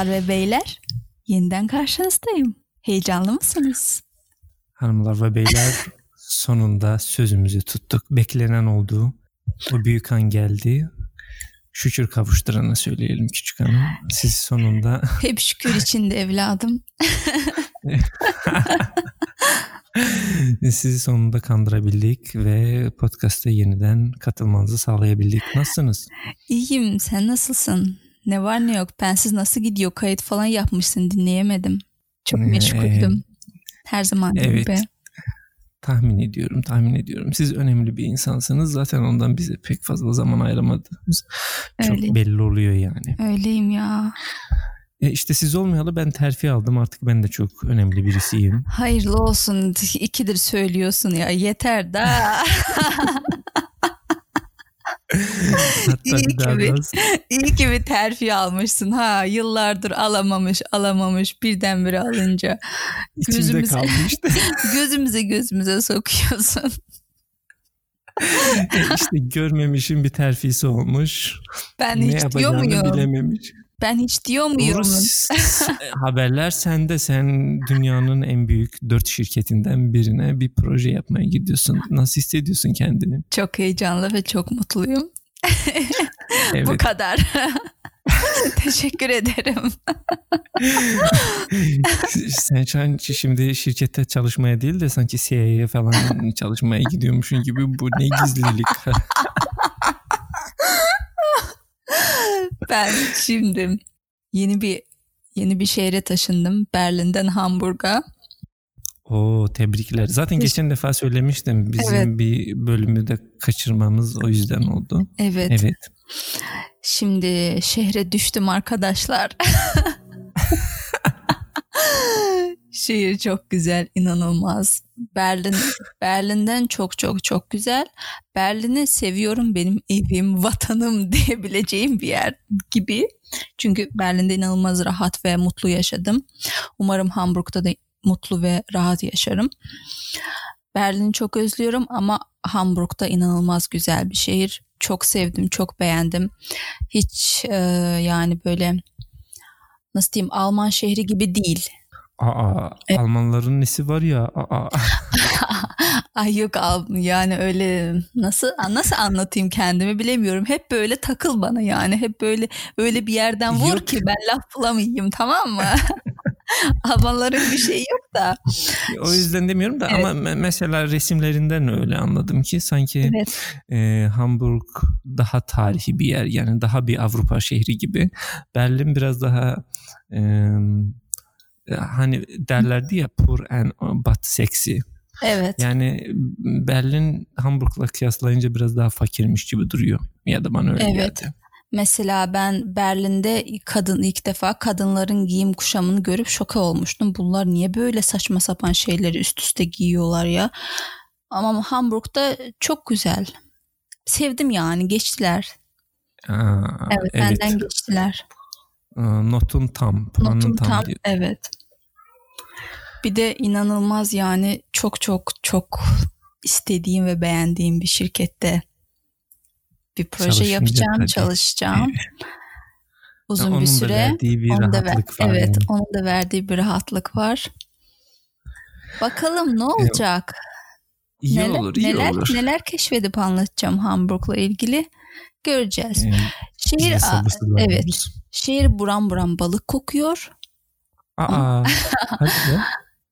Hanımlar ve beyler, yeniden karşınızdayım. Heyecanlı mısınız? Hanımlar ve beyler sonunda sözümüzü tuttuk. Beklenen oldu. O büyük an geldi. Şükür kavuşturana söyleyelim küçük hanım. Siz sonunda... Hep şükür içinde evladım. Sizi sonunda kandırabildik ve podcast'a yeniden katılmanızı sağlayabildik. Nasılsınız? İyiyim. Sen nasılsın? Ne var ne yok? Bensiz nasıl gidiyor? Kayıt falan yapmışsın dinleyemedim. Çok meşguldüm. Her zaman evet. gibi. Tahmin ediyorum, tahmin ediyorum. Siz önemli bir insansınız. Zaten ondan bize pek fazla zaman ayıramadığımız çok Öyle. belli oluyor yani. Öyleyim ya. E işte siz olmayalı ben terfi aldım. Artık ben de çok önemli birisiyim. Hayırlı olsun. İkidir söylüyorsun ya. Yeter da. İyi ki, iyi ki bir terfi almışsın ha. Yıllardır alamamış alamamış birdenbire alınca. içimde Gözümüze, gözümüze gözümüze sokuyorsun. E işte görmemişin bir terfisi olmuş. Ben ne hiç diyor muyum? bilememiş. Ben hiç diyor muyum? Doğru, s- s- haberler sende. Sen dünyanın en büyük dört şirketinden birine bir proje yapmaya gidiyorsun. Nasıl hissediyorsun kendini? Çok heyecanlı ve çok mutluyum. Bu Evet. kadar. Teşekkür ederim. Sen an şimdi şirkette çalışmaya değil de sanki CIA'ya falan çalışmaya gidiyormuşsun gibi bu ne gizlilik. Ben şimdi yeni bir yeni bir şehre taşındım. Berlin'den Hamburg'a. Oo tebrikler. Zaten geçen defa söylemiştim. Bizim Evet. bir bölümü de kaçırmamız o yüzden oldu. Evet. Evet. Şimdi şehre düştüm arkadaşlar. Şehir çok güzel, inanılmaz. Berlin Berlin'den çok çok çok güzel. Berlin'i seviyorum. Benim evim, vatanım diyebileceğim bir yer gibi. Çünkü Berlin'de inanılmaz rahat ve mutlu yaşadım. Umarım Hamburg'da da mutlu ve rahat yaşarım. Berlin'i çok özlüyorum ama Hamburg'da inanılmaz güzel bir şehir. Çok sevdim, çok beğendim. Hiç e, yani böyle nasıl diyeyim Alman şehri gibi değil. Aa, E- Almanların nesi var ya? Aa, Ay yok yani öyle nasıl nasıl anlatayım kendimi bilemiyorum. Hep böyle takıl bana yani. Hep böyle öyle bir yerden vur Yok. ki ben laf bulamayayım tamam mı? Almanların bir şeyi yok da. o yüzden demiyorum da Evet. ama me- mesela resimlerinden öyle anladım ki sanki Evet. e, Hamburg daha tarihi bir yer yani daha bir Avrupa şehri gibi. Berlin biraz daha e, hani derlerdi ya poor and but sexy. Evet. Yani Berlin Hamburg'la kıyaslayınca biraz daha fakirmiş gibi duruyor. Ya da bana öyle Evet. geldi. Mesela ben Berlin'de kadın ilk defa kadınların giyim kuşamını görüp şoka olmuştum. Bunlar niye böyle saçma sapan şeyleri üst üste giyiyorlar ya? Ama Hamburg'da çok güzel. Sevdim yani geçtiler. Aa, Evet, benden geçtiler. Notun tam, puanın Notum tam, tam diyor. evet. Bir de inanılmaz yani çok çok çok istediğim ve beğendiğim bir şirkette bir proje yapacağım, tabii. çalışacağım. Uzun Onun bir da süre. verdiği bir Onun da ver- rahatlık var. evet, yani. onun da verdiği bir rahatlık var. Bakalım ne olacak? İyi neler, olur, iyi neler, olur. neler keşfedip anlatacağım Hamburg'la ilgili. Göreceğiz. Ee, Şehir evet. şehir buram buram balık kokuyor. Aa, hadi.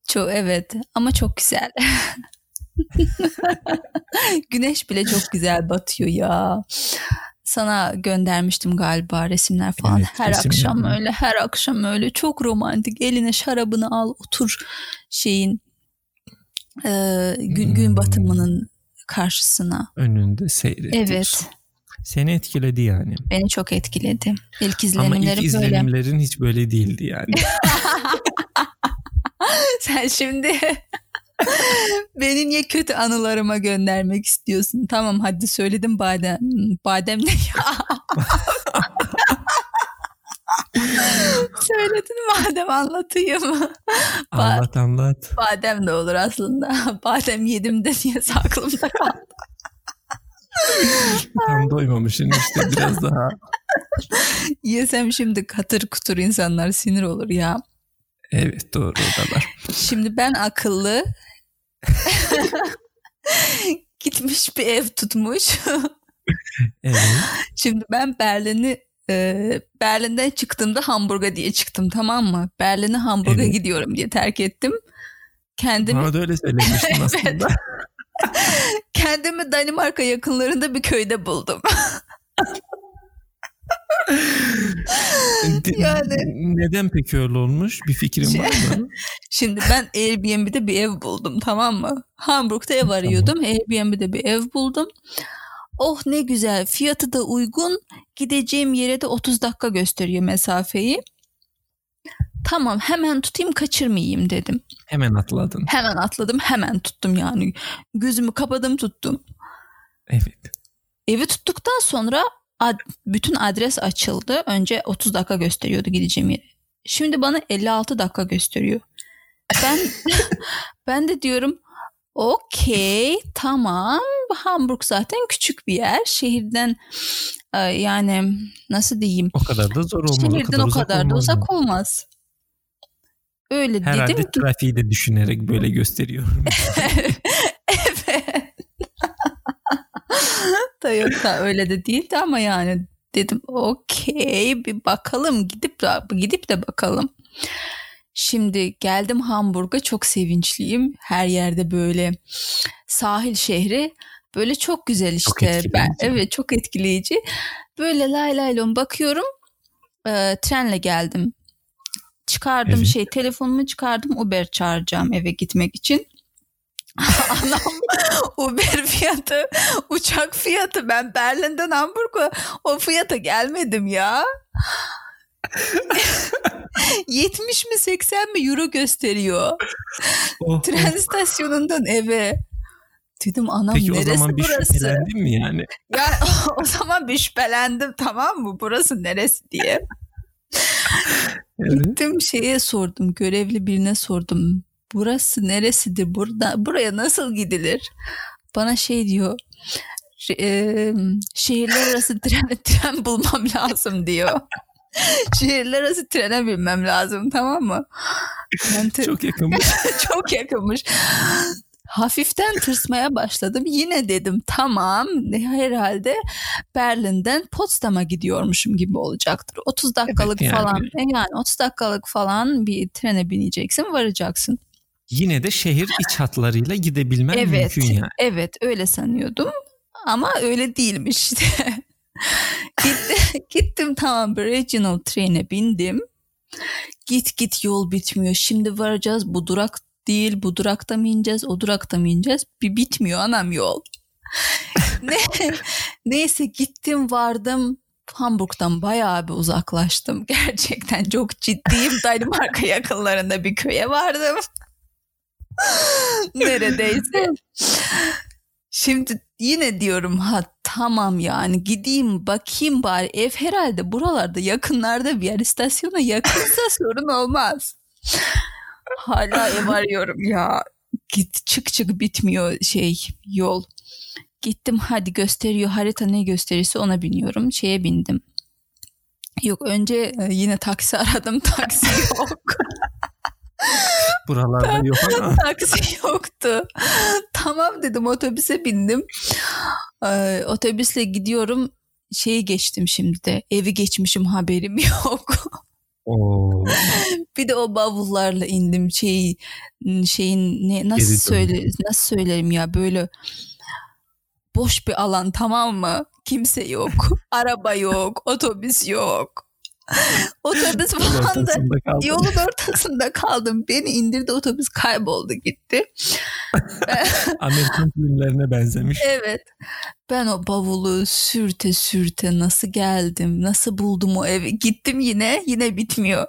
Çok evet ama çok güzel. Güneş bile çok güzel batıyor ya. Sana göndermiştim galiba resimler falan. Evet, her resimler akşam var. öyle, her akşam öyle çok romantik. Eline şarabını al, otur şeyin e, gün, gün Hmm. batımının karşısına. Önünde seyrediyorsun. Evet, Seni etkiledi yani. beni çok etkiledi. İlk Ama ilk izlenimlerim böyle. izlenimlerin hiç böyle değildi yani. Sen şimdi beni niye kötü anılarıma göndermek istiyorsun? Tamam hadi söyledim badem. Badem ne ya? Söyledin madem anlatayım. Anlat anlat. badem de olur aslında. Badem yedim de niye aklımda kaldı. Tam doymamışsın işte biraz daha. Yesem şimdi katır kutur insanlar sinir olur ya. Evet doğru o da var. Şimdi ben akıllı gitmiş bir ev tutmuş. Evet. Şimdi ben Berlin'i e, Berlin'den çıktığımda Hamburg'a diye çıktım tamam mı? Berlin'e Hamburg'a Evet. gidiyorum diye terk ettim. Kendimi Bana da öyle söylemiştin aslında. kendimi Danimarka yakınlarında bir köyde buldum. Yani- Neden peki öyle olmuş? Bir fikrin var mı? Şimdi ben Airbnb'de bir ev buldum tamam mı? Hamburg'da ev arıyordum. Airbnb'de bir ev buldum. Oh ne güzel. Fiyatı da uygun. Gideceğim yere de 30 dakika gösteriyor mesafeyi. Tamam hemen tutayım kaçırmayayım dedim. Hemen atladın. Hemen atladım hemen tuttum yani. Gözümü kapadım tuttum. Evet. Evi tuttuktan sonra ad- bütün adres açıldı. Önce 30 dakika gösteriyordu gideceğim yere. Şimdi bana 56 dakika gösteriyor. Ben ben de diyorum okey tamam Hamburg zaten küçük bir yer. Şehirden e, yani nasıl diyeyim O kadar da zor olmaz. şehirden o kadar, da olmaz mı? uzak olmaz. Öyle Herhalde dedim ki trafiği de düşünerek böyle gösteriyorum. evet. Toyota öyle de değildi ama yani dedim okey bir bakalım gidip de gidip de bakalım. Şimdi geldim Hamburg'a çok sevinçliyim. Her yerde böyle sahil şehri böyle çok güzel işte. etkileyici. ben evet çok etkileyici. Böyle lay lay lom bakıyorum. Ee, trenle geldim. Çıkardım Evet. şey telefonumu çıkardım Uber çağıracağım eve gitmek için. Anam Uber fiyatı, uçak fiyatı. Ben Berlin'den Hamburg'a o fiyata gelmedim ya. 70 mi 80 mi euro gösteriyor. Oh, Tren oh. istasyonundan eve. Dedim anam Peki o neresi zaman bir burası? şüphelendin mi yani? Ya o zaman bir şüphelendim tamam mı? Burası neresi diye. Evet. Gittim şeye sordum. Görevli birine sordum. Burası neresidir? Burada buraya nasıl gidilir? Bana şey diyor. "Ş- e, şehirler arası tren, tren bulmam lazım diyor. şehirler arası trene binmem lazım tamam mı? Ben te- Çok yakınmış. çok yakınmış. Hafiften tırsmaya başladım. Yine dedim tamam herhalde Berlin'den Potsdam'a gidiyormuşum gibi olacaktır. 30 dakikalık yani. falan e yani 30 dakikalık falan bir trene bineceksin varacaksın. Yine de şehir iç hatlarıyla gidebilmen Evet mümkün yani. evet öyle sanıyordum ama öyle değilmiş işte. Gitti- gittim tamam bir regional trene bindim. Git git yol bitmiyor. Şimdi varacağız bu durak değil bu durakta mı ineceğiz o durakta mı ineceğiz bir bitmiyor anam yol. ne, neyse gittim vardım Hamburg'dan bayağı bir uzaklaştım. Gerçekten çok ciddiyim. Danimarka yakınlarında bir köye vardım. Neredeyse. Şimdi yine diyorum ha tamam yani gideyim bakayım bari ev herhalde buralarda yakınlarda bir yer istasyona yakınsa sorun olmaz. Hala ev arıyorum ya. Git çık çık bitmiyor şey yol. Gittim hadi gösteriyor harita ne gösterirse ona biniyorum. Şeye bindim. Yok önce e, yine taksi aradım taksi yok. Buralarda yok ama taksi yoktu. tamam dedim otobüse bindim. Ee, otobüsle gidiyorum. Şeyi geçtim şimdi de. Evi geçmişim haberim yok. Oo, bir de o bavullarla indim. Şey şeyin ne nasıl Geri söyle nasıl söylerim ya böyle boş bir alan tamam mı? Kimse yok. Araba yok. Otobüs yok. Otobüs falan da. Yolun ortasında kaldım. Beni indirdi otobüs kayboldu gitti. Amerikan filmlerine benzemiş. Evet. Ben o bavulu sürte sürte nasıl geldim, nasıl buldum o evi. Gittim yine, yine bitmiyor.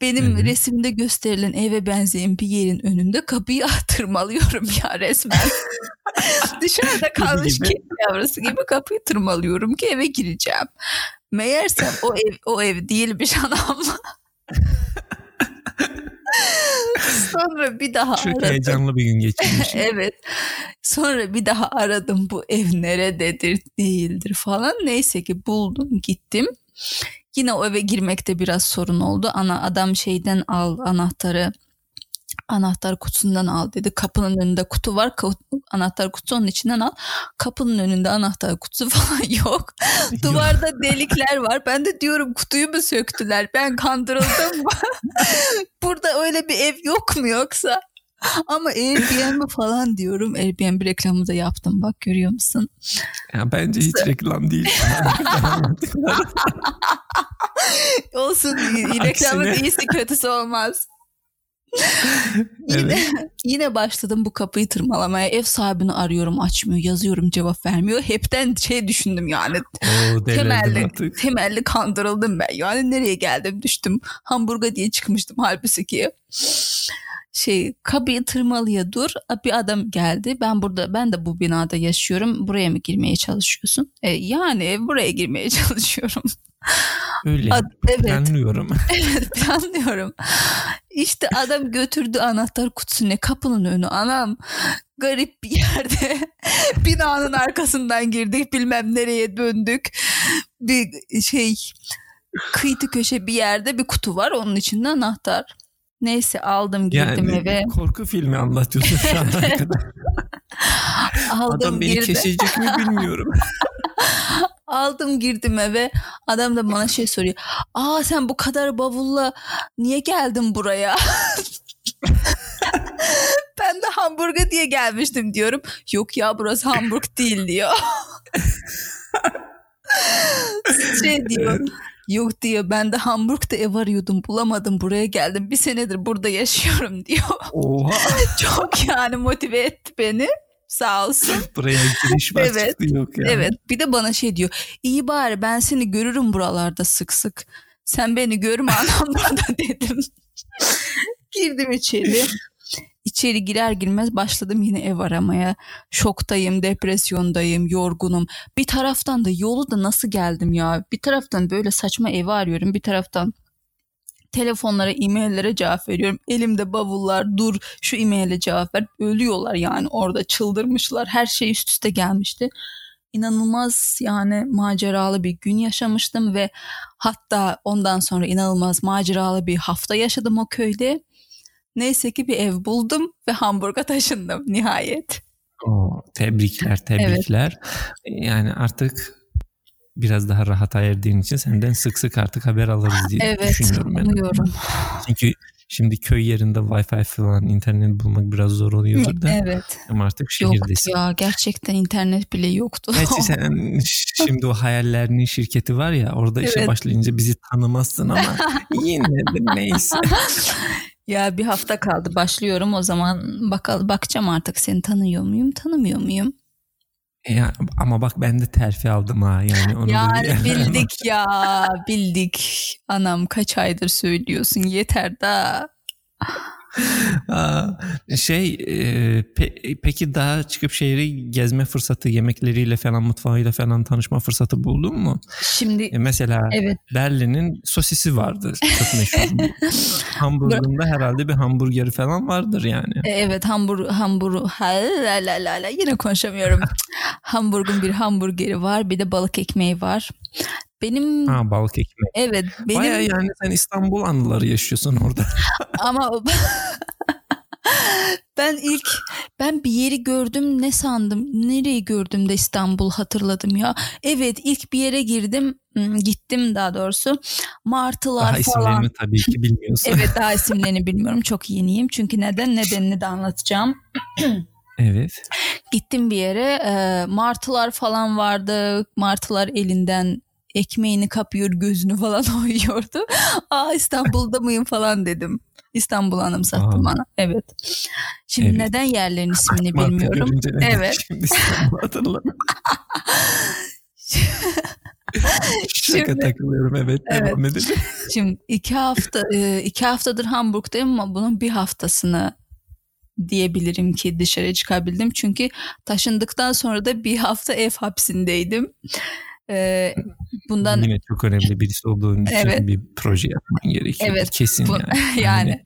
Benim Hı hı. resimde gösterilen eve benzeyen bir yerin önünde kapıyı tırmalıyorum ya resmen. Dışarıda kalmış kedi yavrusu gibi kapıyı tırmalıyorum ki eve gireceğim. Meğersem o ev o ev değilmiş anam. Sonra bir daha Çok aradım. heyecanlı bir gün geçirmişim. evet. Sonra bir daha aradım bu ev nerededir değildir falan. Neyse ki buldum gittim. Yine o eve girmekte biraz sorun oldu. Ana adam şeyden al anahtarı anahtar kutusundan al dedi. Kapının önünde kutu var. Anahtar kutusu onun içinden al. Kapının önünde anahtar kutusu falan yok. Duvarda delikler var. Ben de diyorum kutuyu mu söktüler? Ben kandırıldım mı? Burada öyle bir ev yok mu yoksa? Ama Airbnb falan diyorum. Airbnb reklamı da yaptım bak görüyor musun? Ya bence hiç reklam değil. Olsun. Reklamın iyisi kötüsü olmaz yine, evet. yine başladım bu kapıyı tırmalamaya. Ev sahibini arıyorum açmıyor. Yazıyorum cevap vermiyor. Hepten şey düşündüm yani. Oo, temelli, temelli kandırıldım ben. Yani nereye geldim düştüm. Hamburga diye çıkmıştım halbuki ki. Şey kapıyı tırmalıya dur. Bir adam geldi. Ben burada ben de bu binada yaşıyorum. Buraya mı girmeye çalışıyorsun? E, yani buraya girmeye çalışıyorum. Öyle Ad, evet. planlıyorum. evet planlıyorum. İşte adam götürdü anahtar kutusunu kapının önü anam garip bir yerde binanın arkasından girdik bilmem nereye döndük bir şey kıytı köşe bir yerde bir kutu var onun içinde anahtar. Neyse aldım girdim yani, eve. Korku filmi anlatıyorsun şu an kadar. aldım, Adam beni girdim. kesecek mi bilmiyorum. Aldım girdim eve. Adam da bana şey soruyor. Aa sen bu kadar bavulla niye geldin buraya? ben de Hamburg'a diye gelmiştim diyorum. Yok ya burası Hamburg değil diyor. şey diyor. Yok diyor ben de Hamburg'da ev arıyordum bulamadım buraya geldim bir senedir burada yaşıyorum diyor. Oha. Çok yani motive etti beni sağ olsun. Buraya giriş evet, yok yani. Evet bir de bana şey diyor. İyi bari ben seni görürüm buralarda sık sık. Sen beni görme anlamda dedim. Girdim içeri. İçeri girer girmez başladım yine ev aramaya. Şoktayım, depresyondayım, yorgunum. Bir taraftan da yolu da nasıl geldim ya? Bir taraftan böyle saçma evi arıyorum. Bir taraftan telefonlara, e-maillere cevap veriyorum. Elimde bavullar dur şu e-maile cevap ver. Ölüyorlar yani orada çıldırmışlar. Her şey üst üste gelmişti. İnanılmaz yani maceralı bir gün yaşamıştım ve hatta ondan sonra inanılmaz maceralı bir hafta yaşadım o köyde. Neyse ki bir ev buldum ve Hamburg'a taşındım nihayet. Oo, tebrikler, tebrikler. Evet. Yani artık biraz daha rahat erdiğin için senden sık sık artık haber alırız diye evet, düşünüyorum. Evet umuyorum. Çünkü şimdi köy yerinde Wi-Fi falan internet bulmak biraz zor oluyordur da. Evet. Ama artık şehirdesin. Yok ya gerçekten internet bile yoktu. Gerçi sen şimdi o hayallerinin şirketi var ya orada işe evet. başlayınca bizi tanımazsın ama yine de neyse. Ya bir hafta kaldı başlıyorum o zaman bakalım bakacağım artık seni tanıyor muyum tanımıyor muyum? Ya, ama bak ben de terfi aldım ha yani. Onu da bildik ya bildik. Anam kaç aydır söylüyorsun yeter da şey e, pe, peki daha çıkıp şehri gezme fırsatı yemekleriyle falan mutfağıyla falan tanışma fırsatı buldun mu? Şimdi e, mesela evet. Berlin'in sosisi vardı çok meşhur. Hamburg'unda herhalde bir hamburgeri falan vardır yani. E, evet Hamburg Hamburg la la la la yine konuşamıyorum. Hamburg'un bir hamburgeri var bir de balık ekmeği var. Benim ha, balık ekmek. Evet. Benim... Baya yani sen İstanbul anıları yaşıyorsun orada. Ama ben ilk ben bir yeri gördüm ne sandım nereyi gördüm de İstanbul hatırladım ya. Evet ilk bir yere girdim gittim daha doğrusu martılar daha falan. İsimlerini tabii ki bilmiyorsun. evet daha isimlerini bilmiyorum çok yeniyim çünkü neden nedenini de anlatacağım. Evet. Gittim bir yere e, martılar falan vardı martılar elinden ekmeğini kapıyor gözünü falan oyuyordu. Aa İstanbul'da mıyım falan dedim. İstanbul Hanım sattı Aa. bana. Evet. Şimdi evet. neden yerlerin ismini bilmiyorum. Evet. Şimdi İstanbul hatırladım. Şaka takılıyorum evet, evet devam edelim. Şimdi iki hafta e, iki haftadır Hamburg'dayım ama bunun bir haftasını diyebilirim ki dışarı çıkabildim. Çünkü taşındıktan sonra da bir hafta ev hapsindeydim. Ee, bundan Yine çok önemli birisi olduğun için Evet. bir proje yapman gerekiyor. Evet, Kesin bu- yani. yani.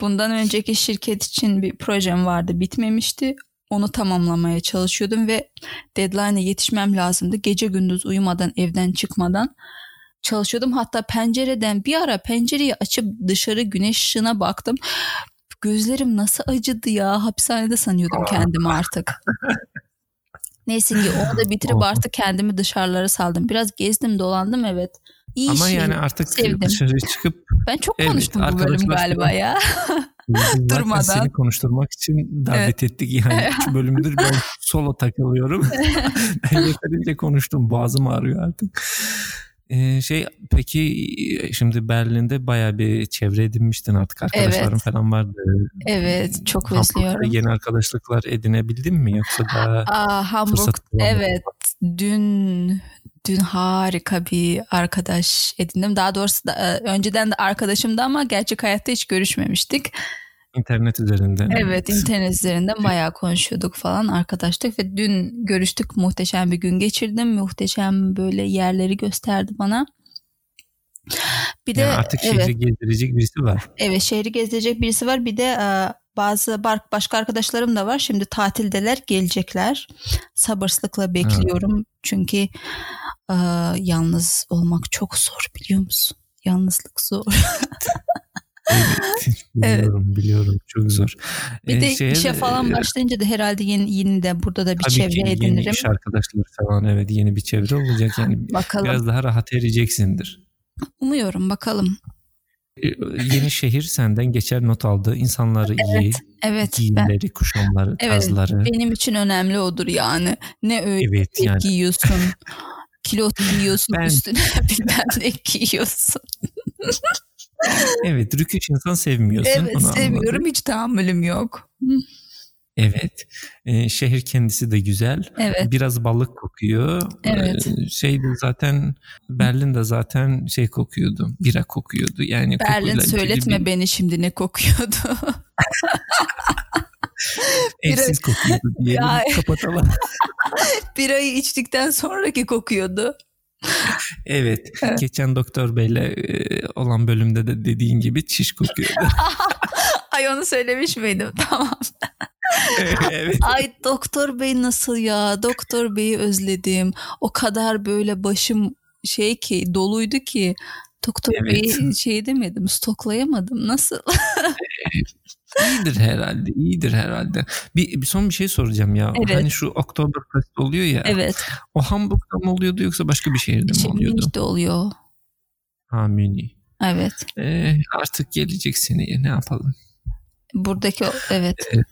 Bundan önceki şirket için bir projem vardı bitmemişti. Onu tamamlamaya çalışıyordum ve deadline'a yetişmem lazımdı. Gece gündüz uyumadan evden çıkmadan çalışıyordum. Hatta pencereden bir ara pencereyi açıp dışarı güneş ışığına baktım. Gözlerim nasıl acıdı ya. Hapishanede sanıyordum kendimi artık. Neyse ki onu da bitirip artık kendimi dışarılara saldım. Biraz gezdim dolandım evet. İyi Ama şey. yani artık sevdim. dışarı çıkıp Ben çok Evet, konuştum bu bölüm galiba ya. Durmadan. seni konuşturmak için davet ettik. Yani iki bölümdür ben solo takılıyorum. ben yeterince konuştum. Boğazım ağrıyor artık. Ee, şey peki şimdi Berlin'de bayağı bir çevre edinmiştin artık arkadaşların Evet. falan vardı. Evet çok Hamburg'da özlüyorum. Yeni arkadaşlıklar edinebildin mi yoksa daha Aa, Hamburg evet dün dün harika bir arkadaş edindim. Daha doğrusu da, önceden de arkadaşımdı ama gerçek hayatta hiç görüşmemiştik. İnternet üzerinden? Evet internet üzerinden bayağı konuşuyorduk falan arkadaştık ve dün görüştük muhteşem bir gün geçirdim. Muhteşem böyle yerleri gösterdi bana. Bir de Yani artık şehri evet, gezdirecek birisi var. evet şehri gezecek birisi var. Bir de e, bazı başka arkadaşlarım da var. Şimdi tatildeler gelecekler. Sabırsızlıkla bekliyorum. Çünkü e, yalnız olmak çok zor biliyor musun? Yalnızlık zor. Evet, biliyorum biliyorum çok zor. Bir Ee, de şeye işe falan başlayınca da herhalde yeni, yeni de burada da bir Tabii çevre ki yeni edinirim. iş arkadaşları falan evet yeni bir çevre olacak yani Bakalım. biraz daha rahat ereceksindir. Umuyorum bakalım. Ee, Yeni şehir senden geçer not aldı. İnsanları iyi, Evet ben, giyimleri, kuşamları, Evet, tarzları. benim için önemli odur yani. Ne öyle Evet yani giyiyorsun. Kilot giyiyorsun Ben- üstüne bilmem ne giyiyorsun. Evet rüküş insan sevmiyorsun. Evet onu seviyorum anladım. hiç tahammülüm yok. Evet. Ee, şehir kendisi de güzel. Evet Biraz balık kokuyor. Evet. Ee, şey de zaten Berlin'de zaten şey kokuyordu. Bira kokuyordu. Yani Berlin söyletme bir- beni şimdi ne kokuyordu. Evsiz kokuyordu diyelim. Ya. Kapatalım. Birayı içtikten sonraki kokuyordu. Evet. Geçen doktor beyle e, olan bölümde de dediğin gibi çiş kokuyordu. Ay onu söylemiş miydim? Tamam. evet. Ay doktor bey nasıl ya? Doktor beyi özledim. O kadar böyle başım şey ki doluydu ki doktor Evet. beyi şey demedim stoklayamadım. Nasıl? İyidir herhalde. iyidir herhalde. Bir, bir son bir şey soracağım ya. Evet. Hani şu Oktoberfest oluyor ya. evet. O Hamburg'da mı oluyordu yoksa başka bir şehirde mi oluyordu? işte oluyor. Ha Münih. Evet. Ee, artık gelecek seneye ne yapalım? Buradaki evet. Evet.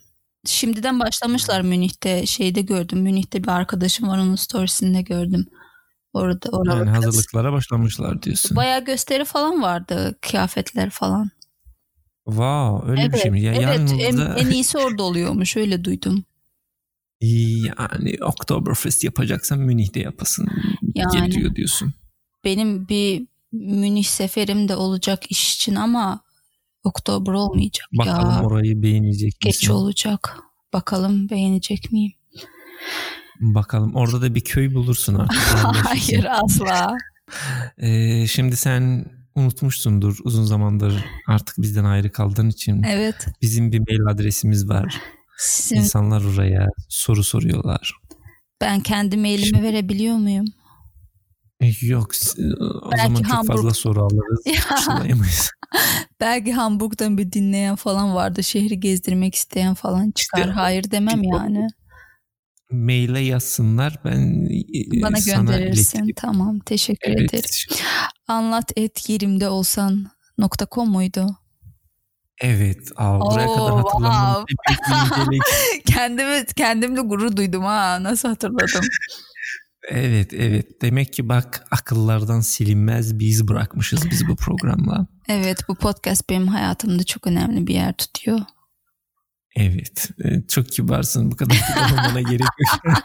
Şimdiden başlamışlar Münih'te. Şeyde gördüm. Münih'te bir arkadaşım var onun storiesinde gördüm. Orada orada Yani hazırlıklara başlamışlar diyorsun. Bayağı gösteri falan vardı. Kıyafetler falan. Wow öyle bir Evet, şey mi? Ya, evet en, yanımızda en iyisi orada oluyormuş öyle duydum. yani Oktoberfest yapacaksan Münih'te yapasın. Yani. Geliyor diyorsun. Benim bir Münih seferim de olacak iş için ama Oktober olmayacak Bakalım ya. orayı beğenecek Geç misin? olacak. Bakalım beğenecek miyim? Bakalım orada da bir köy bulursun artık. Hayır asla. Ee, şimdi sen unutmuşsundur uzun zamandır artık bizden ayrı kaldığın için. Evet. Bizim bir mail adresimiz var. Sizin, İnsanlar oraya soru soruyorlar. ben kendi mailimi verebiliyor muyum? Yok o Belki zaman çok Hamburg- fazla soru alırız. Belki Hamburg'dan bir dinleyen falan vardı. Şehri gezdirmek isteyen falan çıkar. İşte- Hayır demem yani. Maile yazsınlar ben e, Bana sana gönderirsin. iletirim. Tamam. Teşekkür Evet. ederim. Anlat et yerimde olsan .com muydu? Evet. Aa, buraya Oo, kadar hatırlamam. wow. Kendimi kendimle gurur duydum ha. Nasıl hatırladım? evet evet. Demek ki bak akıllardan silinmez bir iz bırakmışız biz bu programla. evet bu podcast benim hayatımda çok önemli bir yer tutuyor. Evet. e, Çok kibarsın. Bu kadar kibar olmana gerek yok.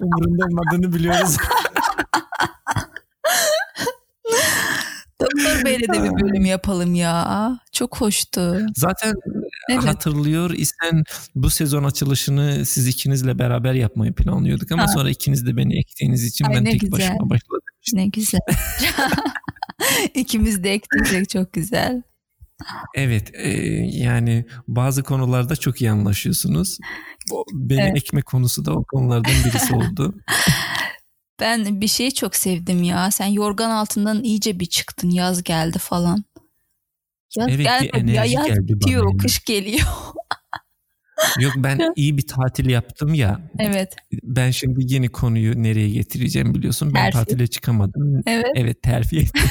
Umurunda olmadığını biliyoruz. Doktor Bey'le de bir bölüm yapalım ya. Çok hoştu. Zaten evet. hatırlıyor isen bu sezon açılışını siz ikinizle beraber yapmayı planlıyorduk ama ha. sonra ikiniz de beni ektiğiniz için Ay, ben tek güzel. başıma başladım. Ne güzel. İkimiz de ektiysek çok güzel. Evet e, yani bazı konularda çok iyi anlaşıyorsunuz. Beni evet. ekme konusu da o konulardan birisi oldu. Ben bir şeyi çok sevdim ya. Sen yorgan altından iyice bir çıktın. Yaz geldi falan. Yaz evet gelmedi. ya, yaz geldi bitiyor, bana. Kış geliyor. Yok ben iyi bir tatil yaptım ya. Evet. Ben şimdi yeni konuyu nereye getireceğim biliyorsun. Ben terfi. tatile çıkamadım. Evet. Evet terfi ettim.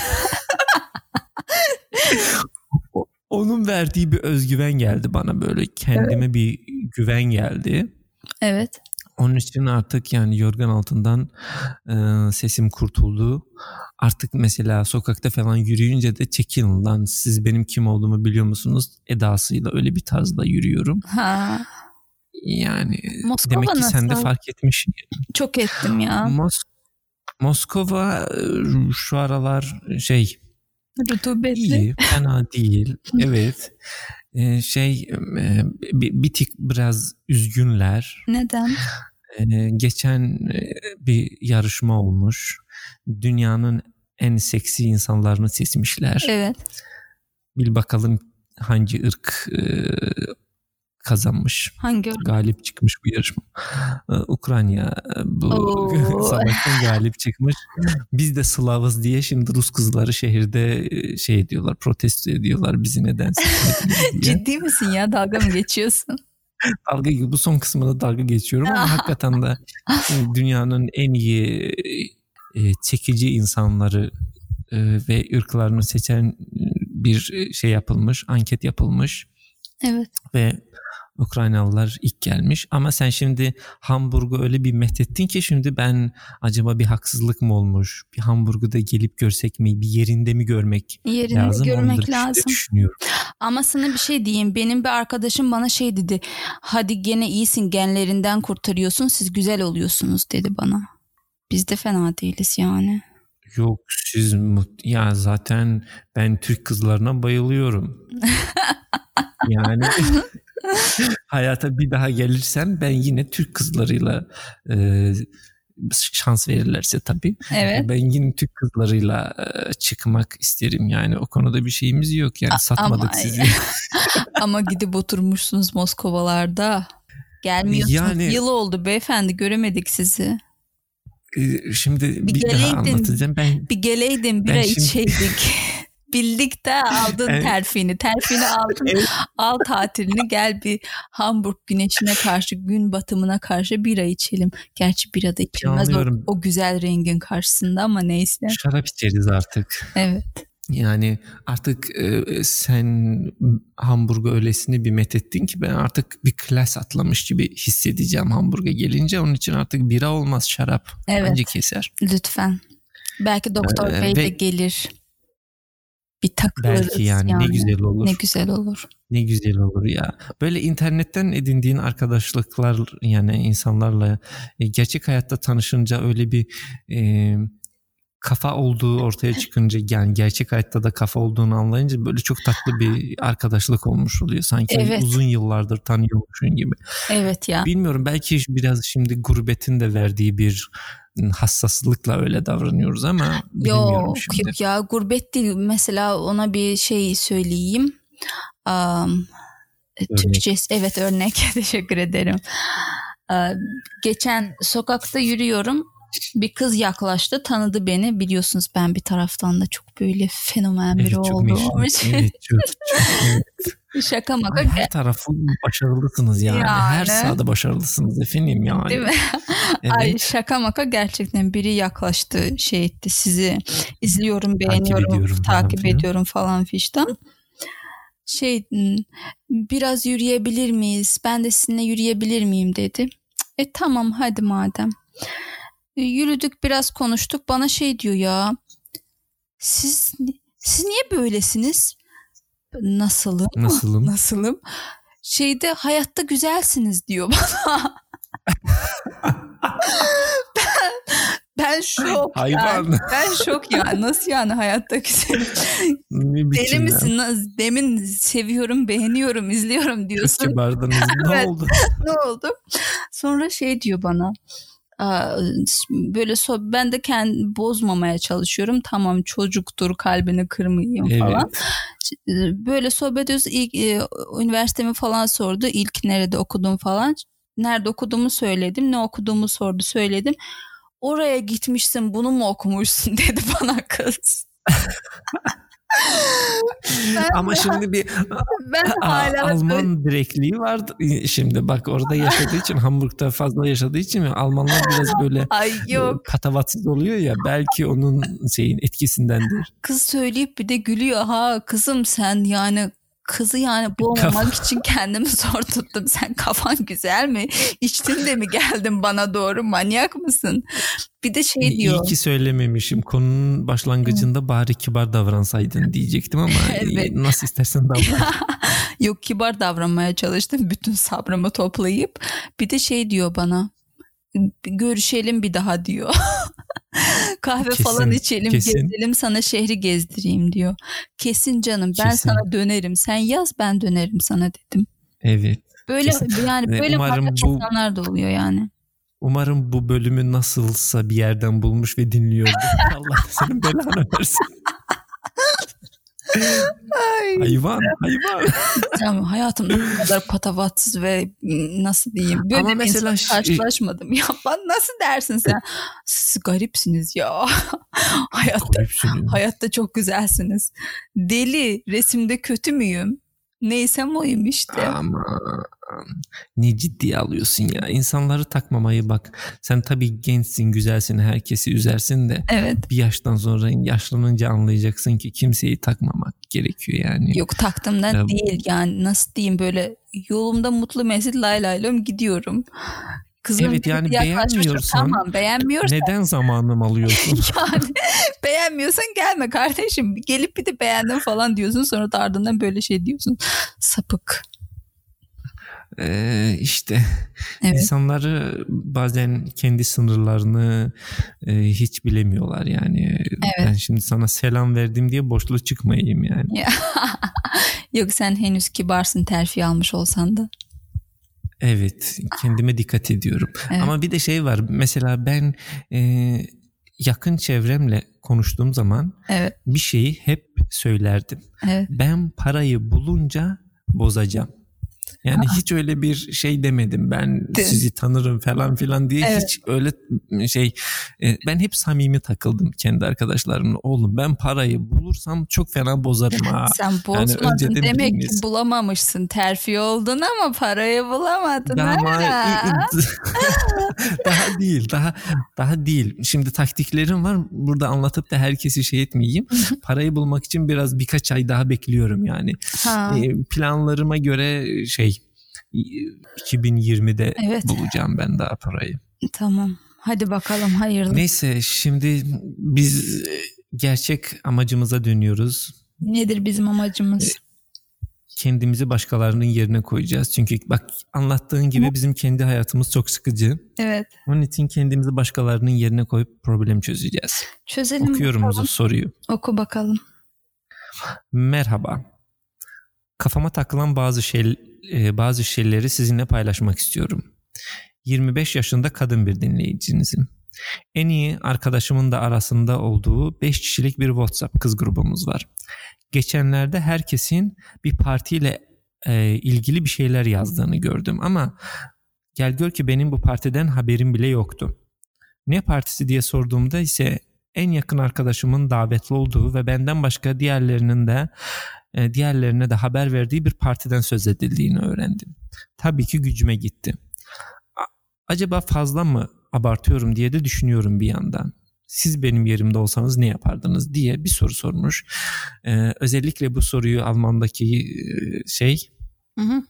Onun verdiği bir özgüven geldi bana böyle kendime evet. bir güven geldi. Evet. Onun için artık yani yorgan altından e, sesim kurtuldu. Artık mesela sokakta falan yürüyünce de çekin lan siz benim kim olduğumu biliyor musunuz? Edasıyla öyle bir tarzda yürüyorum. Ha. Yani Moskova demek ki nasıl? sen de fark etmişsin. Çok ettim ya. Mos Moskova şu aralar şey Rutubetli. İyi, fena değil. evet. Ee, şey e, bir, bir tık biraz üzgünler. Neden? Ee, geçen e, bir yarışma olmuş. Dünyanın en seksi insanlarını seçmişler. Evet. Bil bakalım hangi ırk e, kazanmış. Hangi Galip çıkmış bu yarışma. Ee, Ukrayna e, bu savaştan galip çıkmış. Biz de Slavız diye şimdi Rus kızları şehirde e, şey ediyorlar, protesto ediyorlar bizi neden. Ciddi misin ya? Dalga mı geçiyorsun? dalga bu son kısmında dalga geçiyorum ama hakikaten de dünyanın en iyi e, çekici insanları ve ırklarını seçen bir şey yapılmış, anket yapılmış. Evet. Ve Ukraynalılar ilk gelmiş ama sen şimdi Hamburg'u öyle bir methettin ki şimdi ben acaba bir haksızlık mı olmuş? Bir Hamburg'u da gelip görsek mi? Bir yerinde mi görmek yerinde lazım? görmek Onları lazım. Düşünüyorum. Ama sana bir şey diyeyim. Benim bir arkadaşım bana şey dedi. Hadi gene iyisin genlerinden kurtarıyorsun siz güzel oluyorsunuz dedi bana. Biz de fena değiliz yani. Yok siz ya zaten ben Türk kızlarına bayılıyorum. yani hayata bir daha gelirsem ben yine Türk kızlarıyla e, şans verirlerse tabii. Evet. Ben yine Türk kızlarıyla e, çıkmak isterim yani o konuda bir şeyimiz yok yani A- satmadık ama, sizi. ama gidip oturmuşsunuz Moskovalarda. Gelmiyorsunuz. Yani, Yıl oldu beyefendi göremedik sizi. E, şimdi bir, bir daha anlatacağım. Ben, bir geleydin bira şimdi... içeydik. Bildik de aldın evet. terfini. Terfini aldın. Evet. Al tatilini gel bir Hamburg güneşine karşı gün batımına karşı bira içelim. Gerçi bira da içilmez o, o güzel rengin karşısında ama neyse. Şarap içeriz artık. Evet. Yani artık e, sen Hamburg'a öylesine bir methettin ki ben artık bir klas atlamış gibi hissedeceğim Hamburg'a gelince. Onun için artık bira olmaz şarap. Evet. Bence keser. Lütfen. Belki Doktor ee, Bey de gelir bir takılırız. Belki yani, yani ne güzel olur. Ne güzel olur. Ne güzel olur ya. Böyle internetten edindiğin arkadaşlıklar yani insanlarla e, gerçek hayatta tanışınca öyle bir e, kafa olduğu ortaya çıkınca yani gerçek hayatta da kafa olduğunu anlayınca böyle çok tatlı bir arkadaşlık olmuş oluyor. Sanki evet. uzun yıllardır tanıyormuşsun gibi. Evet ya. Bilmiyorum belki biraz şimdi gurbetin de verdiği bir hassaslıkla öyle davranıyoruz ama bilmiyorum yok, şimdi. Yok ya gurbet değil. Mesela ona bir şey söyleyeyim. Um, Türkçe evet örnek teşekkür ederim. Ee, geçen sokakta yürüyorum bir kız yaklaştı tanıdı beni biliyorsunuz ben bir taraftan da çok böyle fenomen biri evet, olduğum için. Evet, çok, çok, evet. Şaka maka. Her tarafı başarılısınız yani. yani. Her sahada başarılısınız efendim yani. Değil mi? evet. Ay şaka maka gerçekten biri yaklaştı şey etti sizi izliyorum beğeniyorum takip ediyorum, takip falan ediyorum falan fişten. Şey biraz yürüyebilir miyiz? Ben de sizinle yürüyebilir miyim dedi. E tamam hadi madem. E, yürüdük biraz konuştuk. Bana şey diyor ya. Siz siz niye böylesiniz? Nasılım? Nasılım? Nasılım? Şeyde hayatta güzelsiniz diyor bana. ben, Ben şok Hayvan. yani. Ben şok ya. Nasıl yani hayattaki senin? Deli misin? Demin seviyorum, beğeniyorum, izliyorum diyorsun. Kibardınız. Ne Evet. oldu? ne oldu? Sonra şey diyor bana. "Aa, Böyle so ben de kendi bozmamaya çalışıyorum. Tamam çocuktur kalbini kırmayayım falan. Evet. Böyle sohbet ediyoruz. İlk e, üniversitemi falan sordu. İlk nerede okudum falan. Nerede okuduğumu söyledim. Ne okuduğumu sordu söyledim. Oraya gitmişsin bunu mu okumuşsun dedi bana kız. ben, Ama şimdi bir ben hala Alman direkliği vardı. Şimdi bak orada yaşadığı için Hamburg'da fazla yaşadığı için Almanlar biraz böyle Ay e, yok patavatsız oluyor ya belki onun şeyin etkisindendir. kız söyleyip bir de gülüyor. Ha kızım sen yani kızı yani boğmamak için kendimi zor tuttum. Sen kafan güzel mi? İçtin de mi geldin bana doğru? Manyak mısın? Bir de şey İyi diyor. ki söylememişim. Konunun başlangıcında bari kibar davransaydın diyecektim ama Evet. e, nasıl istersen davran. Yok kibar davranmaya çalıştım bütün sabrımı toplayıp. Bir de şey diyor bana. Görüşelim bir daha diyor. Kahve Kesin, falan içelim, kesin. gezelim sana şehri gezdireyim diyor. Kesin canım ben Kesin. sana dönerim. Sen yaz ben dönerim sana dedim. Evet. Böyle Kesin. yani böyle umarım bu- insanlar da oluyor yani. Umarım bu bölümü nasılsa bir yerden bulmuş ve dinliyordur. Allah senin belanı versin. hayvan, hayvan. Tamam hayatımda bu kadar patavatsız ve nasıl diyeyim böyle Ama bir mesela insanla ş- karşılaşmadım. Ya ben nasıl dersin sen? Siz garipsiniz ya. Hayatta Garipsiniz. Hayatta çok güzelsiniz. Deli, resimde kötü müyüm? Neysem oyum işte. Ama ne ciddiye alıyorsun ya. İnsanları takmamayı bak. Sen tabii gençsin, güzelsin, herkesi üzersin de Evet. bir yaştan sonra yaşlanınca anlayacaksın ki kimseyi takmamak gerekiyor yani. Yok taktımdan Ya değil yani nasıl diyeyim böyle yolumda mutlu mesut lay laylom gidiyorum. Kızım Evet, yani beğenmiyorsan- Tamam beğenmiyorsan Neden zamanım alıyorsun? yani beğenmiyorsan gelme kardeşim. Gelip bir de beğendim falan diyorsun sonra da ardından böyle şey diyorsun. Sapık. Ee, işte Evet. insanları bazen kendi sınırlarını e, hiç bilemiyorlar yani. Ben şimdi sana selam verdim diye boşluğa çıkmayayım yani. Yok sen henüz kibarsın terfi almış olsan da. Evet, kendime dikkat ediyorum. Evet. Ama bir de şey var. Mesela ben e, yakın çevremle konuştuğum zaman Evet. bir şeyi hep söylerdim. Evet. Ben parayı bulunca bozacağım. Yani hiç öyle bir şey demedim. Ben De- sizi tanırım falan filan diye Evet. hiç öyle şey e, ben hep samimi takıldım kendi arkadaşlarımla. Oğlum ben parayı bulursam çok fena bozarım ha. Sen bozmadın önceden demek ki bulamamışsın. Terfi oldun ama parayı bulamadın. Daha, ha. daha değil, daha daha değil. Şimdi taktiklerim var. Burada anlatıp da herkesi şey etmeyeyim. Parayı bulmak için biraz birkaç ay daha bekliyorum yani. Ha. Planlarıma göre şey 2020'de Evet. bulacağım ben daha parayı. Tamam. Hadi bakalım hayırlı. Neyse şimdi biz e, gerçek amacımıza dönüyoruz. Nedir bizim amacımız? Kendimizi başkalarının yerine koyacağız. Çünkü bak anlattığın gibi bizim kendi hayatımız çok sıkıcı. Evet. Onun için kendimizi başkalarının yerine koyup problem çözeceğiz. Çözelim Okuyorum bakalım. soruyu. Oku bakalım. Merhaba. Kafama takılan bazı şey e, bazı şeyleri sizinle paylaşmak istiyorum. 25 yaşında kadın bir dinleyicinizim. En iyi arkadaşımın da arasında olduğu 5 kişilik bir WhatsApp kız grubumuz var. Geçenlerde herkesin bir partiyle e, ilgili bir şeyler yazdığını gördüm ama gel gör ki benim bu partiden haberim bile yoktu. Ne partisi diye sorduğumda ise en yakın arkadaşımın davetli olduğu ve benden başka diğerlerinin de diğerlerine de haber verdiği bir partiden söz edildiğini öğrendim. Tabii ki gücüme gitti. Acaba fazla mı abartıyorum diye de düşünüyorum bir yandan. Siz benim yerimde olsanız ne yapardınız diye bir soru sormuş. Ee, özellikle bu soruyu Alman'daki e, şey Hı hı.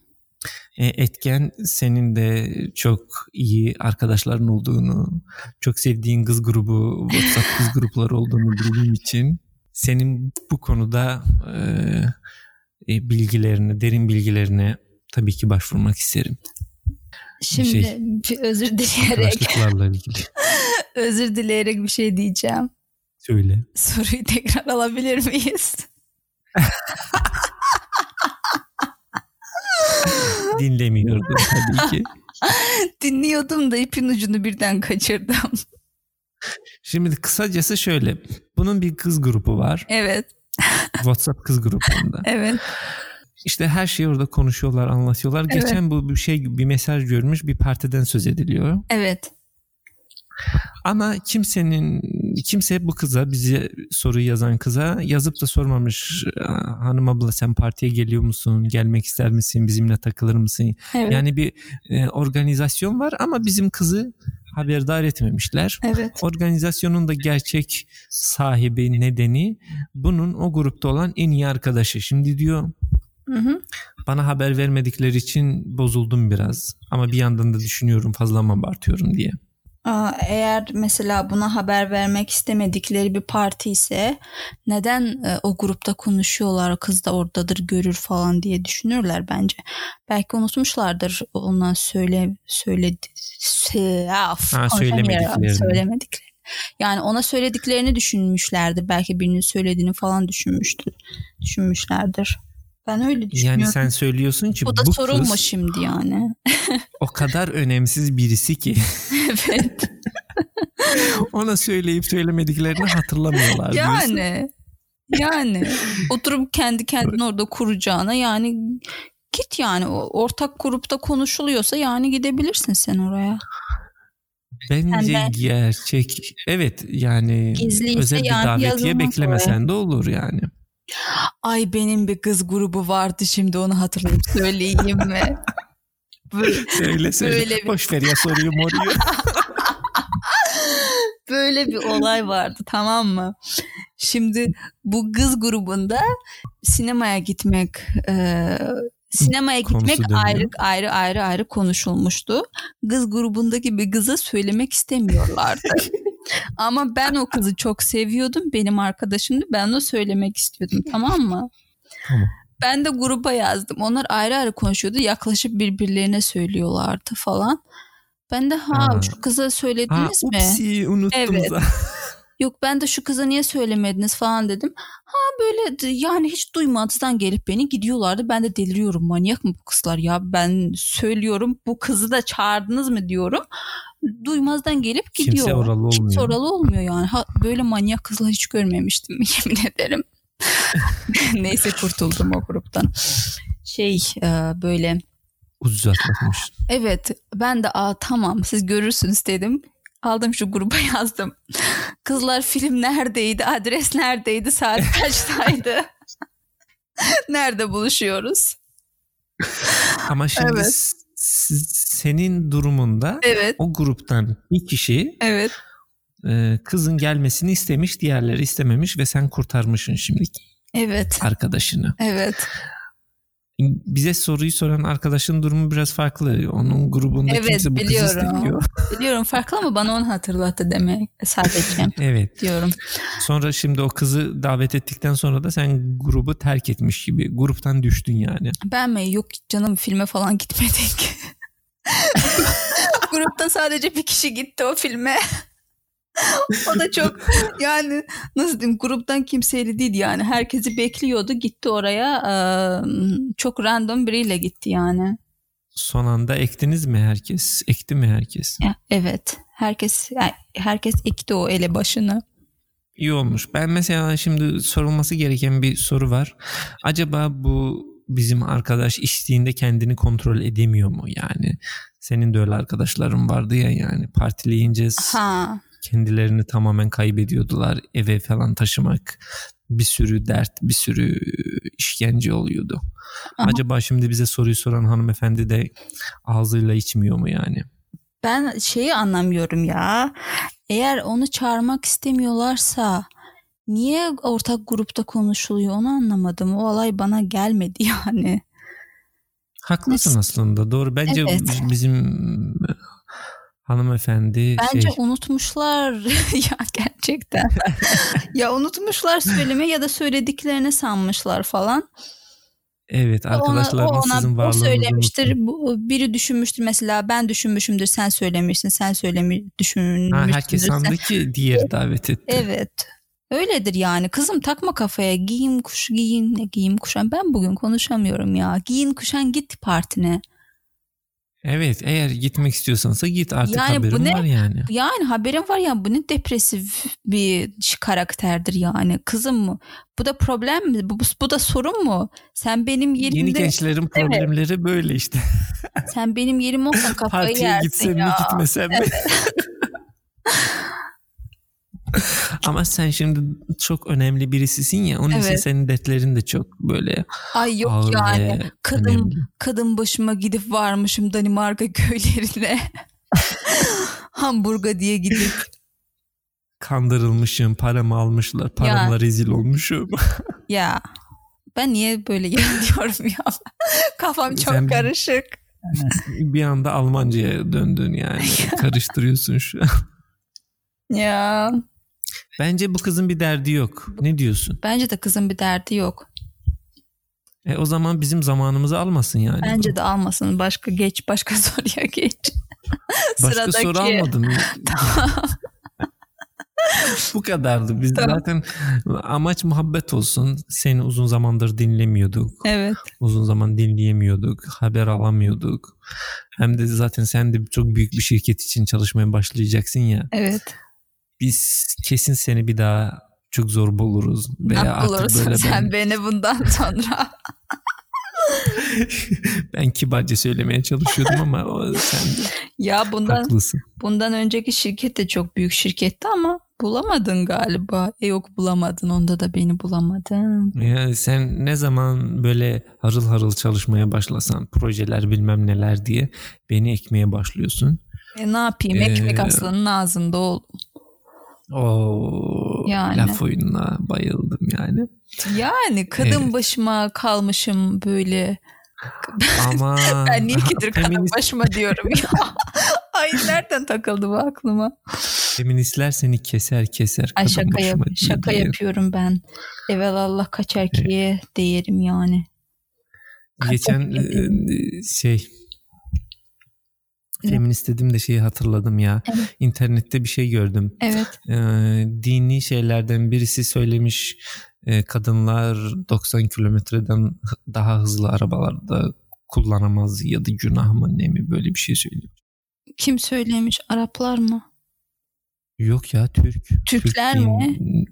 e, etken senin de çok iyi arkadaşların olduğunu, çok sevdiğin kız grubu, WhatsApp kız grupları olduğunu bildiğim için senin bu konuda e, bilgilerine, derin bilgilerine tabii ki başvurmak isterim. Şimdi Şey, bir özür dileyerek ilgili. Özür dileyerek bir şey diyeceğim. Söyle. Soruyu tekrar alabilir miyiz? Dinlemiyordum tabii ki. Dinliyordum da ipin ucunu birden kaçırdım. Şimdi kısacası şöyle. Bunun bir kız grubu var. Evet. WhatsApp kız grubunda. Evet. İşte her şeyi orada konuşuyorlar, anlatıyorlar. Evet. Geçen bu bir şey bir mesaj görmüş, bir partiden söz ediliyor. Evet. Ama kimsenin kimse bu kıza bize soruyu yazan kıza yazıp da sormamış. Hanım abla sen partiye geliyor musun? Gelmek ister misin? Bizimle takılır mısın? Evet. Yani bir e, organizasyon var ama bizim kızı haberdar etmemişler. evet. Organizasyonun da gerçek sahibi nedeni bunun o grupta olan en iyi arkadaşı. Şimdi diyor Hı hı. bana haber vermedikleri için bozuldum biraz. Ama bir yandan da düşünüyorum fazla mı abartıyorum diye. Eğer mesela buna haber vermek istemedikleri bir parti ise neden e, o grupta konuşuyorlar kız da oradadır görür falan diye düşünürler bence. Belki unutmuşlardır ondan söyle söyledi se, af, Ha, söylemediklerini. söylemediklerini. Yani ona söylediklerini düşünmüşlerdir. Belki birinin söylediğini falan düşünmüştür. Düşünmüşlerdir. Ben öyle düşünüyorum. Yani sen söylüyorsun ki Bu da bu sorun mu kız şimdi yani? o kadar önemsiz birisi ki evet. ona söyleyip söylemediklerini hatırlamıyorlar diyorsun. Yani yani oturup kendi kendine orada kuracağına yani git yani ortak grupta konuşuluyorsa yani gidebilirsin sen oraya. Bence Sen gerçek evet yani özel bir yani davetiye beklemesen de olur yani. Ay benim bir kız grubu vardı şimdi onu hatırlayıp söyleyeyim mi? Böyle, Söyle söyle. Böyle bir- Boş ver ya soruyu moruyu. böyle bir olay vardı tamam mı? Şimdi bu kız grubunda sinemaya gitmek e, sinemaya Konusu gitmek dönüyor. ayrı ayrı ayrı ayrı konuşulmuştu. Kız grubundaki bir kıza söylemek istemiyorlardı. Ama ben o kızı çok seviyordum. Benim arkadaşımdı. Ben onu söylemek istiyordum. Tamam mı? Tamam. Ben de gruba yazdım. Onlar ayrı ayrı konuşuyordu. Yaklaşıp birbirlerine söylüyorlardı falan. Ben de ha, Ha. şu kıza Ha, söylediniz mi? upsi unuttum Evet. zaten. Yok ben de şu kıza niye söylemediniz falan dedim. Ha böyle yani hiç duymadan gelip beni gidiyorlardı. Ben de deliriyorum manyak mı bu kızlar ya ben söylüyorum bu kızı da çağırdınız mı diyorum. Duymazdan gelip Kimse gidiyor. oralı Kimse olmuyor. oralı olmuyor yani. Ha, böyle manyak kızlar hiç görmemiştim yemin ederim. Neyse kurtuldum o gruptan. Şey e, böyle Ucuz atlatmış. Evet ben de aa tamam siz görürsünüz dedim. Aldım şu gruba yazdım. Kızlar film neredeydi? Adres neredeydi? Saat kaçtaydı? Nerede buluşuyoruz? Ama şimdi Evet. Senin durumunda Evet. o gruptan bir kişi Evet. e, kızın gelmesini istemiş, diğerleri istememiş ve sen kurtarmışsın şimdi Evet. arkadaşını. Evet. Bize soruyu soran arkadaşın durumu biraz farklı. Onun grubunda Evet, kimse bu kızı biliyorum. istemiyor. Biliyorum farklı ama bana onu hatırlattı demek sadece Evet. diyorum. Sonra şimdi o kızı davet ettikten sonra da sen grubu terk etmiş gibi. Gruptan düştün yani. Ben mi? Yok canım filme falan gitmedik. Grupta sadece bir kişi gitti o filme. O da çok yani nasıl diyeyim gruptan kimseyle değil yani herkesi bekliyordu gitti oraya çok random biriyle gitti yani. Son anda ektiniz mi herkes? Ekti mi herkes? Evet herkes herkes ekti o ele başını. İyi olmuş. Ben mesela şimdi sorulması gereken bir soru var. Acaba bu bizim arkadaş içtiğinde kendini kontrol edemiyor mu yani? Senin de öyle arkadaşların vardı ya yani partileyince Ha kendilerini tamamen kaybediyordular. Eve falan taşımak bir sürü dert, bir sürü işkence oluyordu. Ama- Acaba şimdi bize soruyu soran hanımefendi de ağzıyla içmiyor mu yani? ben şeyi anlamıyorum ya. Eğer onu çağırmak istemiyorlarsa niye ortak grupta konuşuluyor onu anlamadım. O olay bana gelmedi yani. Haklısın aslında. Doğru. Bence Evet. bizim hanımefendi Bence şey unutmuşlar ya gerçekten. ya unutmuşlar söyleme ya da söylediklerini sanmışlar falan. Evet arkadaşlarınız o ona, sizin o söylemiştir. Bu, biri düşünmüştür mesela ben düşünmüşümdür sen söylemişsin sen söylemi düşünmüşsündür. Ha, herkes sandı ki diğeri davet etti. Evet. Öyledir yani. Kızım takma kafaya. Giyin kuş giyin ne giyim kuşan. Ben bugün konuşamıyorum ya. Giyin kuşan git partine. Evet eğer gitmek istiyorsansa git artık Yani bu haberim ne? var yani. Yani haberin var ya bu ne depresif bir karakterdir yani. Kızım mı? Bu da problem mi? Bu, bu da sorun mu? Sen benim Yeni yerimde gençlerin problemleri böyle işte. sen benim yerim olsan kafayı Partiye yersin gitsem ya. mi gitmesem mi? Ama sen şimdi çok önemli birisisin ya. Onun için Evet. senin dertlerin de çok böyle Ay yok ağır yani. Kadın önemli. kadın başıma gidip varmışım Danimarka köylerine. Hamburga diye gidip Kandırılmışım, paramı almışlar, paramla rezil olmuşum. ya ben niye böyle diyorum ya. Kafam çok Sen- karışık. bir anda Almanca'ya döndün yani. Karıştırıyorsun şu an. Ya Bence bu kızın bir derdi yok. Ne diyorsun? bence de kızın bir derdi yok. E, o zaman bizim zamanımızı almasın yani. Bence de almasın. Başka geç başka soruya geç. Başka soru almadım. Bu kadardı. Biz Tamam. zaten amaç muhabbet olsun. Seni uzun zamandır dinlemiyorduk. Evet. Uzun zaman dinleyemiyorduk. Haber alamıyorduk. Hem de zaten sen de çok büyük bir şirket için çalışmaya başlayacaksın ya. Evet. Biz kesin seni bir daha çok zor buluruz. Veya Ne artık bulursun böyle sen ben, beni bundan sonra. ben kibarca söylemeye çalışıyordum ama sen de ya bundan haklısın. bundan önceki şirket de çok büyük şirketti ama bulamadın galiba. E yok bulamadın. Onda da beni bulamadın. Ya sen ne zaman böyle harıl harıl çalışmaya başlasan projeler bilmem neler diye beni ekmeye başlıyorsun. E ne yapayım? Ee, Ekmek aslanın ağzında ol. O Yani. laf oyununa bayıldım yani. Yani kadın Evet. başıma kalmışım böyle. Ama Ben niye kadın feminist, başıma diyorum ya. Ay nereden takıldı bu aklıma? feministler seni keser keser Ay şaka, yap şaka diye. yapıyorum ben. Evelallah kaç erkeğe değerim yani. Kaç Geçen erkeğe e, şey Ne? feminist dedim de şeyi hatırladım ya. Evet. İnternette bir şey gördüm. Evet. Ee, dini şeylerden birisi söylemiş e, kadınlar 90 kilometreden daha hızlı arabalarda kullanamaz ya da günah mı ne mi böyle bir şey söylüyor. Kim söylemiş? Araplar mı? Yok ya Türk. Türkler Türk mi? din-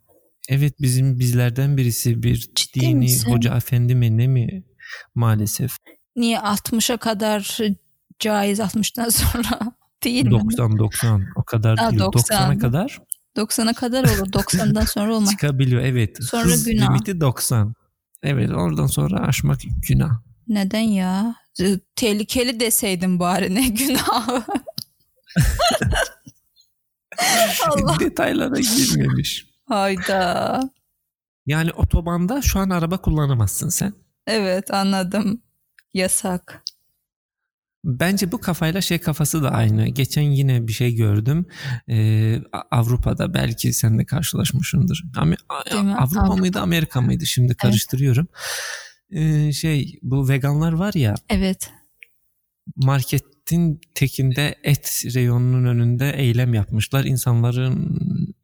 Evet bizim bizlerden birisi bir Ciddi dini misin? hoca efendi mi ne mi maalesef. Niye 60'a kadar caiz 60'tan sonra değil mi? 90 90 o kadar Ha, değil 90. 90'a kadar 90'a kadar olur. 90'dan sonra olmaz. çıkabiliyor evet. Sonra Hız günah. limiti 90. Evet oradan sonra aşmak günah. Neden ya? Tehlikeli deseydin bari ne günahı. Allah. Detaylara girmemiş. Hayda. Yani otobanda şu an araba kullanamazsın sen. Evet anladım. Yasak. Bence bu kafayla şey kafası da aynı. Geçen yine bir şey gördüm. Ee, Avrupa'da belki sen de karşılaşmışsındır. Mi? Avrupa, Avrupa. mıydı Amerika mıydı? Şimdi karıştırıyorum. Ee, şey bu veganlar var ya Evet. marketin tekinde et reyonunun önünde eylem yapmışlar. İnsanların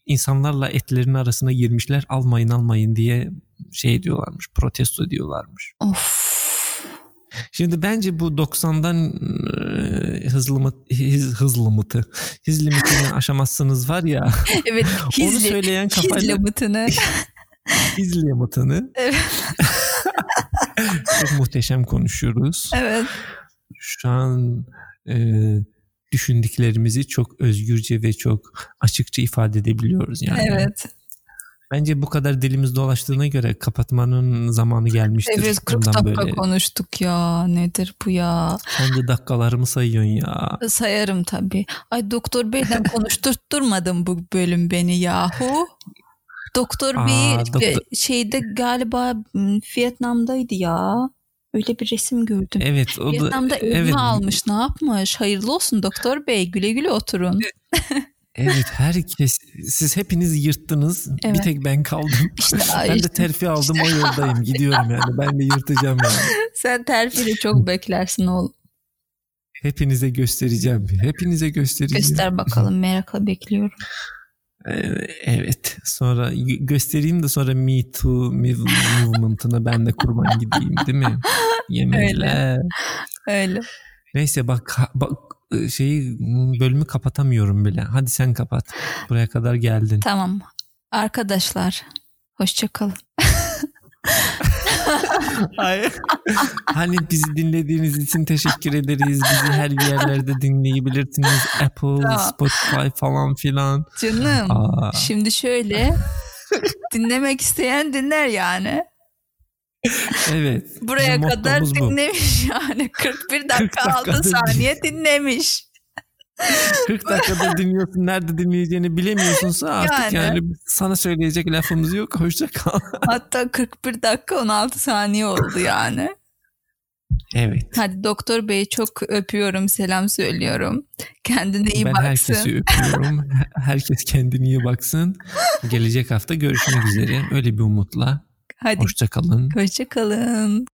insanlarla etlerin arasına girmişler. Almayın almayın diye şey diyorlarmış. Protesto ediyorlarmış. Of. Şimdi bence bu 90'dan e, hızlı mı hız, hızlı mıtı hız limitini aşamazsınız var ya Evet. onu Hizli. söyleyen kafayla hız limitini Evet. çok muhteşem konuşuyoruz. evet. Şu an e, düşündüklerimizi çok özgürce ve çok açıkça ifade edebiliyoruz yani. Evet. Bence bu kadar dilimiz dolaştığına göre kapatmanın zamanı gelmiştir. Evet 40 Ondan dakika böyle. konuştuk ya. Nedir bu ya? Sen de dakikalarımı sayıyorsun ya. Sayarım tabii. Ay Doktor Bey'den konuşturtturmadın bu bölüm beni yahu. Doktor Aa, Bey doktor- şeyde galiba m, Vietnam'daydı ya. Öyle bir resim gördüm. Evet o da Vietnam'da elma evet almış ne yapmış? Hayırlı olsun Doktor Bey güle güle oturun. Evet herkes siz hepiniz yırttınız. Evet. Bir tek ben kaldım. İşte, ben işte, de terfi aldım o yoldayım. Gidiyorum yani. Ben de yırtacağım yani. sen terfiyle çok beklersin oğlum. Hepinize göstereceğim. Hepinize göstereceğim. Göster bakalım merakla bekliyorum. Ee, Evet. Sonra gö- göstereyim de sonra Me Too mov- movement'ına ben de kurban gideyim değil mi? Yeminle. Öyle. Neyse bak, bak şeyi bölümü kapatamıyorum bile. Hadi sen kapat. Buraya kadar geldin. Tamam. Arkadaşlar hoşçakalın. Hayır. hani bizi dinlediğiniz için teşekkür ederiz. Bizi her bir yerlerde dinleyebilirsiniz. Apple, Tamam. Spotify falan filan. Canım. Aa, Şimdi şöyle dinlemek isteyen dinler yani. Evet. Buraya kadar mottomuz bu. dinlemiş yani. 41 dakika 6 dakikadır saniye dinlemiş. 40 dakikada dinliyorsun. Nerede dinleyeceğini bilemiyorsunsa artık Yani. yani, sana söyleyecek lafımız yok. Hoşça kal. Hatta 41 dakika 16 saniye oldu yani. evet. Hadi doktor beyi çok öpüyorum, selam söylüyorum. Kendine iyi ben baksın. herkesi öpüyorum. Herkes kendine iyi baksın. Gelecek hafta görüşmek üzere. Öyle bir umutla. Hadi Hoşça kalın. hoşça kalın.